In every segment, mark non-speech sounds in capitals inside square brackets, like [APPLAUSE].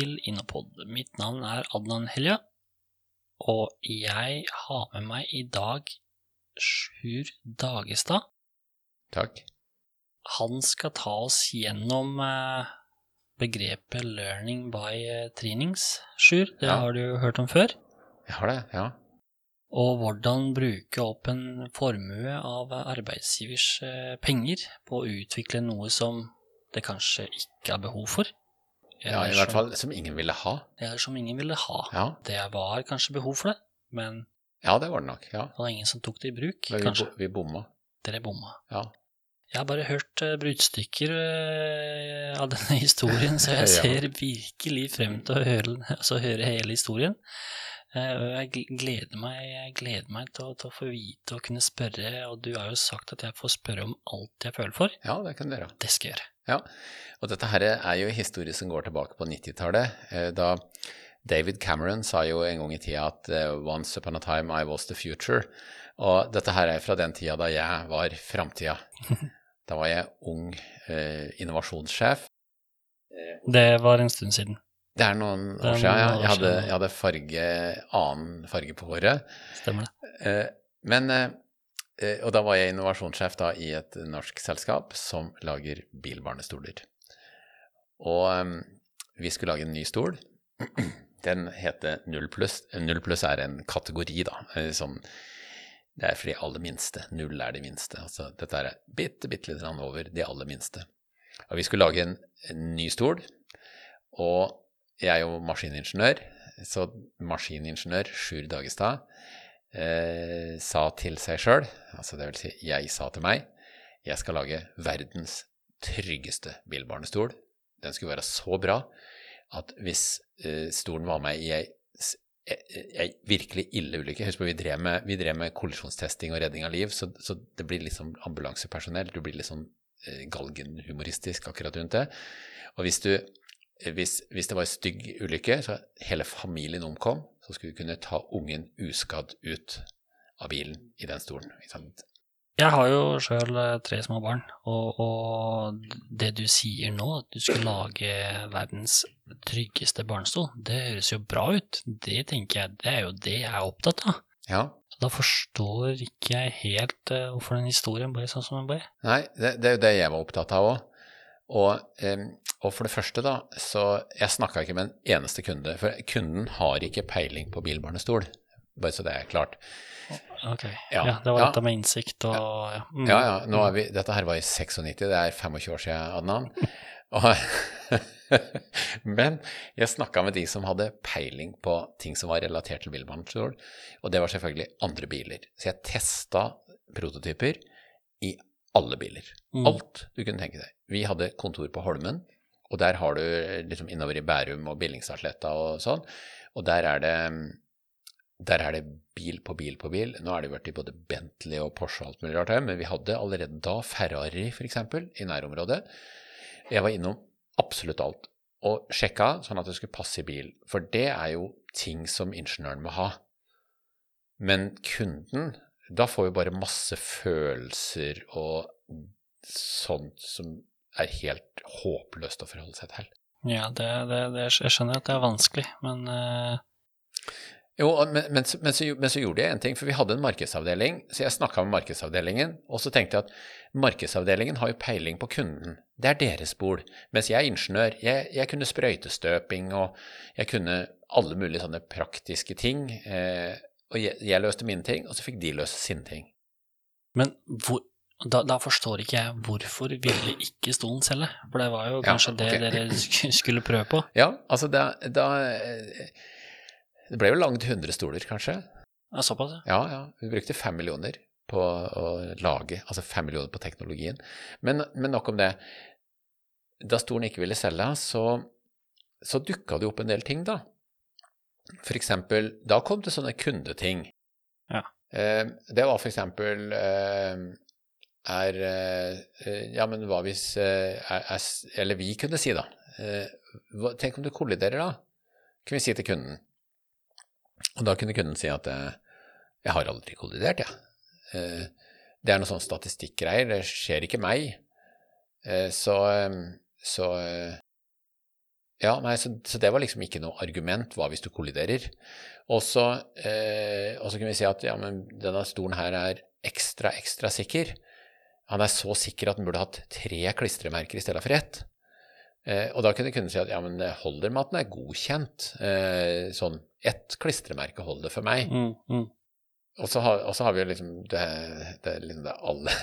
til Innopod. Mitt navn er Adnan Helja, og jeg har med meg i dag Sjur Dagestad. Takk. Han skal ta oss gjennom eh, begrepet 'learning by eh, trainings'. Sjur, det Ja. har du hørt om før. Jeg har det, ja. Og hvordan bruke opp en formue av arbeidsgivers eh, penger på å utvikle noe som det kanskje ikke er behov for. Ja, I hvert fall som ingen ville ha. Eller som ingen ville ha. Ja, Det var kanskje behov for det, men ja det var det nok. ja. det var ingen som tok det i bruk, Men vi, kanskje. vi bomma. Dere bomma. Ja. Jeg har bare hørt uh, bruddstykker eh, av denne [LAUGHS] historien, så jeg [LAUGHS] ser virkelig frem til å høre, altså, høre hele historien. Eh, jeg gleder meg, jeg gleder meg til, å, til å få vite og kunne spørre, og du har jo sagt at jeg får spørre om alt jeg føler for. ja, det kan dere. Det skal jeg gjøre. Ja, og dette her er jo historie som går tilbake på 90-tallet. eh, Da David Cameron sa jo en gang i tida at eh, 'once upon a time I was the future'. Og dette her er fra den tida da jeg var framtida. [LAUGHS] Da var jeg ung eh, innovasjonssjef. Det var en stund siden. Det er noen år siden. Ja. Jeg hadde, jeg hadde farge, annen farge på håret. Stemmer det? Eh, Men eh, Og da var jeg innovasjonssjef da i et norsk selskap som lager bilbarnestoler. Og eh, vi skulle lage en ny stol. [CLEARS THROAT] Den heter Null pluss. Null pluss er en kategori, da. Eh, Sånn, det er for de aller minste. Null er de minste. Altså, dette er bitte, bitte litt over de aller minste. Og vi skulle lage en, en ny stol. Og jeg er jo maskiningeniør, så maskiningeniør Sjur Dagestad eh, sa til seg sjøl, altså det vil si jeg sa til meg, jeg skal lage verdens tryggeste bilbarnestol. Den skulle være så bra at hvis eh, stolen var med i ei, s- ei, ei virkelig ille ulykke Husk på, vi drev med, vi drev med kollisjonstesting og redning av liv, så, så det blir liksom ambulansepersonell. Du blir litt sånn eh, galgenhumoristisk akkurat rundt det. Og hvis du hvis, hvis det var en stygg ulykke, så hele familien omkom, så skulle vi kunne ta ungen uskadd ut av bilen i den stolen. Jeg har jo sjøl tre små barn, og, og det du sier nå, at du skal lage verdens tryggeste barnestol, det høres jo bra ut. Det tenker jeg, det er jo det jeg er opptatt av. Ja. Så da forstår ikke jeg helt eh, hvorfor den historien ble sånn som den ble. Nei, det, det er jo det jeg var opptatt av òg. Og, og for det første, da, så Jeg snakka ikke med en eneste kunde, for kunden har ikke peiling på bilbarnestol. Bare så det er klart. Ok, Ja, ja, det var ja. dette med innsikt og ja. Mm. Ja, ja, er vi, dette her var i 96, det er 25 år siden, Adnan. [LAUGHS] Og, [LAUGHS] men jeg snakka med de som hadde peiling på ting som var relatert til bilbarnestol, og det var selvfølgelig andre biler. Så jeg testa prototyper i alle biler. Mm. Alt du kunne tenke deg. Vi hadde kontor på Holmen, og der har du liksom innover i Bærum og Billingstadsletta og sånn, og der er det der er det bil på bil på bil. Nå er det blitt både Bentley og Porsche og alt mulig rart her, men vi hadde allerede da Ferrari f.eks. i nærområdet. Jeg var innom absolutt alt og sjekka sånn at det skulle passe i bil, for det er jo ting som ingeniøren må ha. Men kunden, da får vi bare masse følelser og sånt som er helt håpløst å forholde seg til. Ja, det, det, det, jeg skjønner at det er vanskelig, men uh... Jo, men, men, men, så, men så gjorde jeg en ting, for vi hadde en markedsavdeling, så jeg snakka med markedsavdelingen, og så tenkte jeg at markedsavdelingen har jo peiling på kunden. Det er deres bord. Mens jeg er ingeniør. Jeg, jeg kunne sprøytestøping, og jeg kunne alle mulige sånne praktiske ting. Eh, og jeg, jeg løste mine ting, og så fikk de løse sine ting. Men hvor, da, da forstår ikke jeg hvorfor ville ikke stolen selge? For det var jo Ja, kanskje det dere [LAUGHS] skulle prøve på. Ja, altså da, da Det ble jo langt 100 stoler, kanskje. Ja, såpass, ja. Ja, ja. Vi brukte fem millioner på å lage, altså fem millioner på teknologien. Men, men nok om det. Da stolen ikke ville selge, så, så dukka det opp en del ting, da. For eksempel, da kom det sånne kundeting. Ja. Eh, det var for eksempel eh, er eh, Ja, men hva hvis eh, er, er, Eller vi kunne si, da. Eh, hva, tenk om du kolliderer, da? Kunne vi si til kunden. Og da kunne kunden si at jeg har aldri kollidert, jeg. Eh, det er noe sånn statistikkgreier, det skjer ikke meg. Så, så Ja, nei, så, så, det var liksom ikke noe argument. Hva hvis du kolliderer? Og så eh, kunne vi si at ja, men denne stolen her er ekstra, ekstra sikker. Han er så sikker at han burde hatt tre klistremerker i stedet for ett. Eh, og da kunne kunden si at ja, men det holder med at den er godkjent. Eh, sånn ett klistremerke holder for meg. Mm, mm. Og, så har, og, så har, vi jo liksom det, det liksom det alle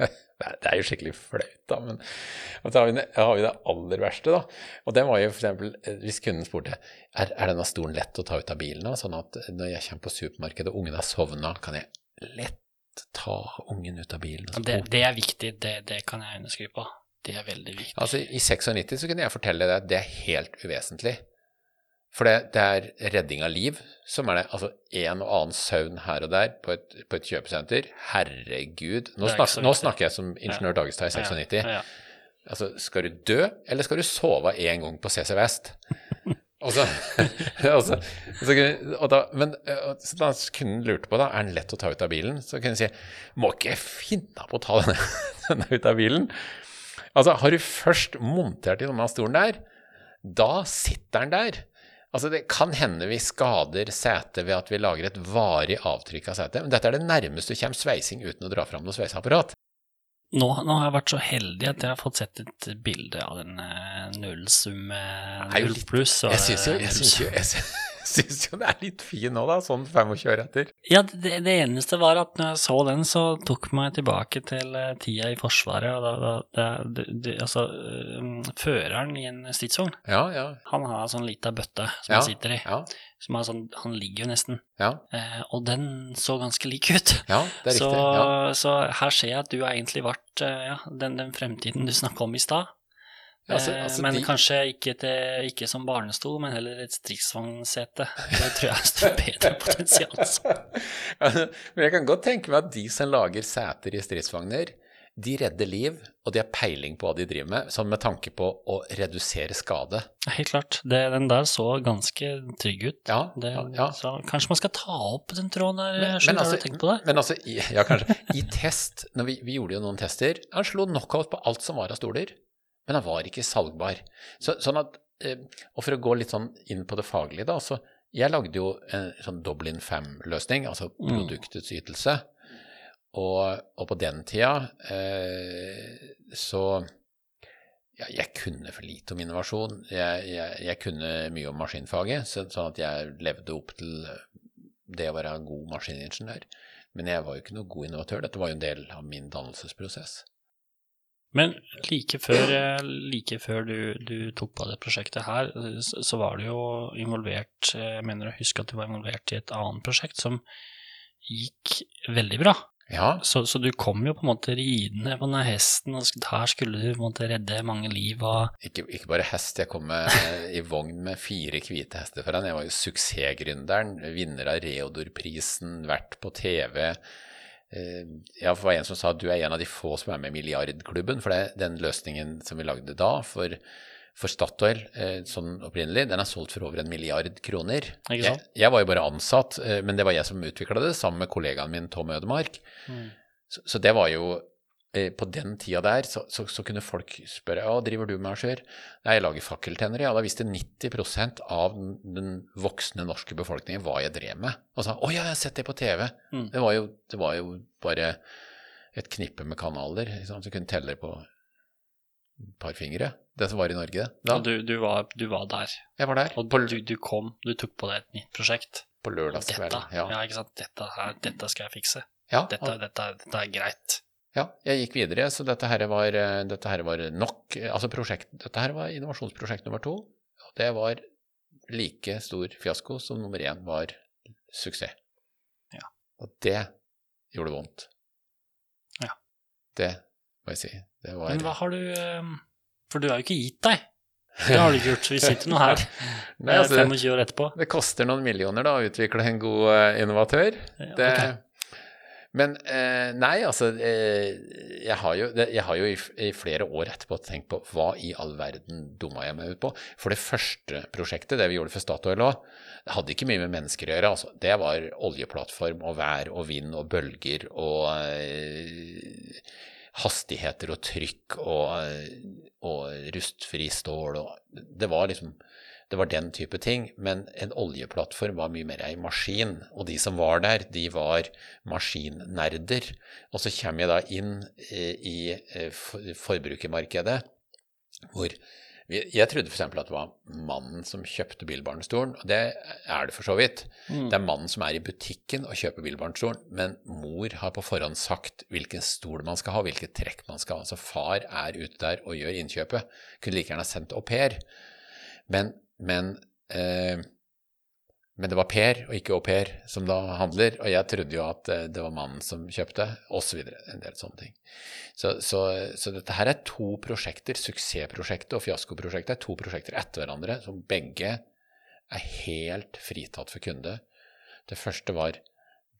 [LAUGHS] Det er jo skikkelig flaut, da, men og så har vi, det, har vi det aller verste, da. Og det var jo for eksempel eh, hvis kunden spurte er, er denne stolen lett å ta ut av bilen, da, sånn at når jeg kommer på supermarkedet og ungen har sovna, kan jeg lett ta ungen ut av bilen? Det, det, er viktig, det, det kan jeg underskrive på. Det er veldig viktig. Altså, I 96 så kunne jeg fortelle deg at det er helt uvesentlig. For det, det, er redding av liv som er det. Altså en og annen søvn her og der på et, på et kjøpesenter. Herregud. Nå, snak, nå, snakker jeg som ingeniør Dagestad i 96. Ja, ja. Altså, skal du dø, eller skal du sove en gang på CC Vest? [LAUGHS] [LAUGHS] Og så, og så, og da, men så da kunden lurte på da, er den lett å ta ut av bilen, så kunne jeg si må ikke finne på å ta denne, [LAUGHS] denne ut av bilen. Altså, har du først montert i denne stolen der, da sitter den der. Altså, Det kan hende vi skader setet ved at vi lager et varig avtrykk av setet, men dette er det nærmeste du kommer sveising uten å dra fram noe sveiseapparat. Nå, nå, har jeg vært så heldig at jeg har fått sett et bilde av den uh, nullsum null pluss. Jeg syns jo, jeg synes jo jeg synes, [LAUGHS] syns jo det er litt fin nå, da, sånn 25 år etter. Ja, det, det, eneste var at når jeg så den, så tok meg tilbake til uh, tida i Forsvaret. og da, da det, det, Altså, uh, føreren i en stridsvogn, ja, ja. han har sånn lita bøtte som ja, han sitter i. Ja. Som er sånn, han ligger jo nesten. Ja. Eh, og den så ganske lik ut. Ja, det er så, riktig. Ja. Så her ser jeg at du har egentlig vært ja, den, den fremtiden du snakka om i stad. Altså, eh, altså, men de... kanskje ikke, til, ikke, som barnestol, men heller et stridsvognsete. Det tror jeg er bedre potensial. [LAUGHS] men jeg kan godt tenke meg at de som lager seter i stridsvogner, de redder liv, og de har peiling på hva de driver med, sånn med tanke på å redusere skade. Helt klart. Det, den der så ganske trygg ut. Ja, det, ja. Så, kanskje man skal ta opp den tråden der? Men, men, altså, tenkt på det? men altså, ja, kanskje. I test, når vi, vi gjorde jo noen tester, han slo knockout på alt som var av stoler men den var ikke salgbar. Så, sånn at, eh, og for å gå litt sånn inn på det faglige, da, så jeg lagde jo en sånn Dublin 5-løsning, altså mm. produktets ytelse. Og, og, på den tida eh, så ja, jeg kunne for lite om innovasjon. Jeg, jeg, jeg kunne mye om maskinfaget, så, sånn at jeg levde opp til det å være en god maskiningeniør. Men jeg var jo ikke noe god innovatør. Dette var jo en del av min dannelsesprosess. Men like før, eh, like før du, du, tok på det prosjektet her, så var du jo involvert Jeg mener å huske at du var involvert i et annet prosjekt som gikk veldig bra. Ja. Så, så, du kom jo på en måte ridende på denne hesten, og her skulle du på en måte redde mange liv og Ikke, ikke bare hest, jeg kom med, [LAUGHS] i vogn med fire hvite hester foran. Jeg var jo suksessgründeren, vinner av Reodor-prisen, vært på TV Eh, ja, for det var en som sa at du er en av de få som er med i milliardklubben. For det, den løsningen som vi lagde da for, for Statoil eh, sånn opprinnelig, den er solgt for over en milliard kroner. Jeg, jeg, var jo bare ansatt, eh, men det var jeg som utvikla det, sammen med kollegaen min Tom Ødemark. Mm. Så, så, det var jo Eh, på den tida der så, så, så, kunne folk spørre hva driver du med? Nei, jeg lager fakkeltennere. Ja, da visste 90 av den, den, voksne norske befolkningen hva jeg drev med. Og sa å ja, jeg har sett det på TV. Mm. Det, var jo, det, var jo, bare et knippe med kanaler som kunne telle på et par fingre. Det som var i Norge da. Og du, du, var, du var, der. Jeg var der. Og du, du, kom, du tok på deg et nytt prosjekt. På lørdagskvelden. Ja. ja, ikke sant. Dette, her, dette skal jeg fikse. Ja, dette, dette, dette er greit. Ja, jeg gikk videre, så dette her var, eh, dette her var nok Altså prosjekt, dette her var innovasjonsprosjekt nummer to. Og det var like stor fiasko som nummer én var suksess. Ja. Og det gjorde vondt. Ja. Det må jeg si. Det var Men hva har du eh, For du har jo ikke gitt deg. Det har du ikke gjort. Vi sitter nå her [LAUGHS] Nei, altså, 25 år etterpå. Det koster noen millioner da å utvikle en god eh, innovatør. Ja, okay. det, men eh, nei, altså eh, jeg, har jo, jeg har jo i, i, flere år etterpå tenkt på hva i all verden dumma jeg meg ut på. For det første prosjektet, det vi gjorde for Statoil òg, hadde ikke mye med mennesker å gjøre. Altså. Det var oljeplattform og vær og vind og bølger og eh, hastigheter og trykk og, og rustfri stål og Det var liksom det var den type ting. Men en oljeplattform var mye mer ei maskin. Og de som var der, de var maskinnerder. Og så kommer jeg da inn i forbrukermarkedet hvor jeg trodde f.eks. at det var mannen som kjøpte bilbarnestolen, og det er det for så vidt. Mm. Det er mannen som er i butikken og kjøper bilbarnestolen, men mor har på forhånd sagt hvilken stol man skal ha, hvilket trekk man skal ha. Altså far er ute der og gjør innkjøpet. Kunne like gjerne sendt au pair. Men, men eh, men det var Per og ikke au pair som da handler, og jeg trodde jo at eh, det var mannen som kjøpte, osv. En del sånne ting. Så, så, så, dette her er to prosjekter, suksessprosjektet og fiaskoprosjektet, er to prosjekter etter hverandre som begge er helt fritatt for kunde. Det første var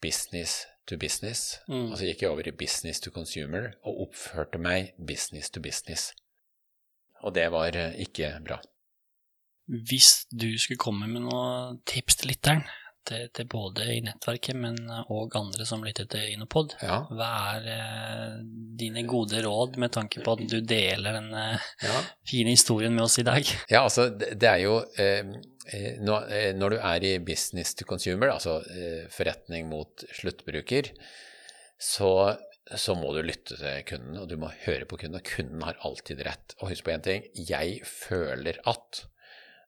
business to business, mm. og så gikk jeg over i business to consumer og oppførte meg business to business. Og det var eh, ikke bra. Hvis du skulle komme med noen tips til lytteren, til, til, både i nettverket, men òg andre som lytter til Inopod, ja. hva er eh, dine gode råd med tanke på at du deler den eh, ja. fine historien med oss i dag? Ja, altså det, er jo eh, eh når, eh, når, du er i business to consumer, altså eh, forretning mot sluttbruker, så så må du lytte til kunden, og du må høre på kunden. Og kunden har alltid rett. Og husk på én ting, jeg føler at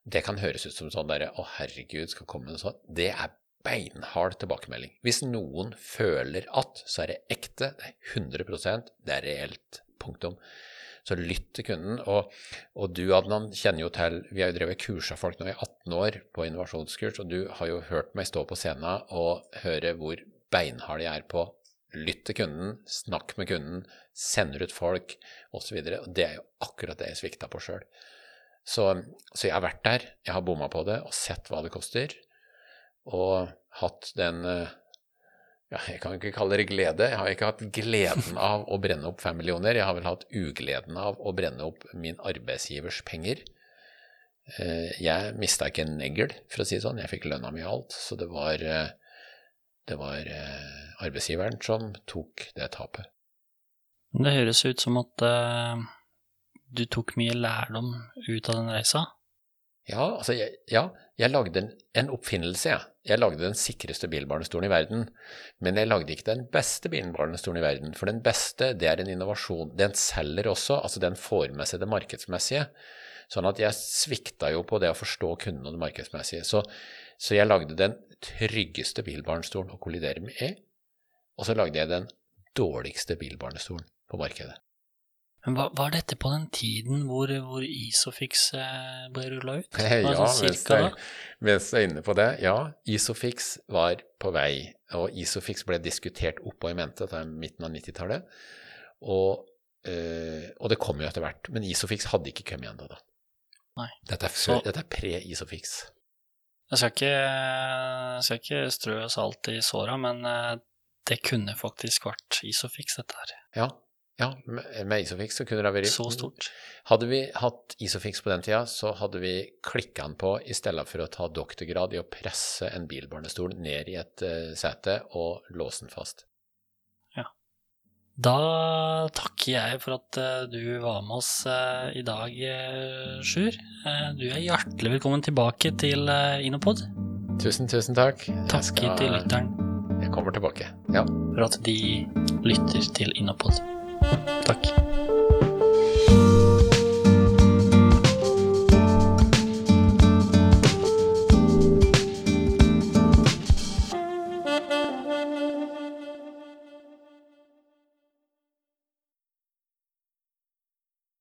det kan høres ut som sånn derre Å, herregud, skal komme med noe sånt. Det er beinhard tilbakemelding. Hvis noen føler at, så er det ekte, det er 100 det er reelt. Punktum. Så lytt til kunden. Og, og, du, Adnan, kjenner jo til Vi har jo drevet kursa folk nå i 18 år på innovasjonskurs, og du har jo hørt meg stå på scenen og høre hvor beinhard jeg er på lytt til kunden, snakk med kunden, sender ut folk osv. Det er jo akkurat det jeg svikta på sjøl. Så, så, jeg har vært der, jeg har bomma på det og sett hva det koster. Og hatt den ja, Jeg kan ikke kalle det glede. Jeg har ikke hatt gleden [LAUGHS] av å brenne opp fem millioner. Jeg har vel hatt ugleden av å brenne opp min arbeidsgivers penger. Eh, jeg mista ikke en negl, for å si det sånn. Jeg fikk lønna mi og alt. Så det var, eh, det var eh, arbeidsgiveren som tok det tapet. Det høres ut som at du tok mye lærdom ut av den reisa? Ja, altså, jeg, ja, jeg lagde en, en oppfinnelse, jeg. Jeg lagde den sikreste bilbarnestolen i verden. Men jeg lagde ikke den beste bilbarnestolen i verden. For den beste, det er en innovasjon. Den selger også, altså den får med seg det markedsmessige. Sånn at jeg svikta jo på det å forstå kunden og det markedsmessige. Så, så jeg lagde den tryggeste bilbarnestolen å kollidere med, og så lagde jeg den dårligste bilbarnestolen på markedet. Men var, var, dette på den tiden hvor, hvor Isofix eh, ble rulla ut? [LAUGHS] ja, jeg, mens jeg er inne på det. Ja, Isofix var på vei, og Isofix ble diskutert oppå i mente, til er midten av 90-tallet. Og, øh, og, det kom jo etter hvert. Men Isofix hadde ikke kommet ennå da. Nei. Dette er, før, er pre-Isofix. Jeg skal ikke, jeg skal ikke strø salt i såra, men eh, det kunne faktisk vært Isofix, dette her. Ja, ja, med, Isofix så kunne det ha vært Så stort. Hadde vi hatt Isofix på den tida, så hadde vi klikka den på i stedet for å ta doktorgrad i å presse en bilbarnestol ned i et uh, sete og låse den fast. Ja. Da takker jeg for at uh, du var med oss uh, i dag, Sjur. du er hjertelig velkommen tilbake til Inopod. Tusen, tusen takk. Takk skal... til lytteren. Jeg kommer tilbake, ja. For at de lytter til Inopod. Takk.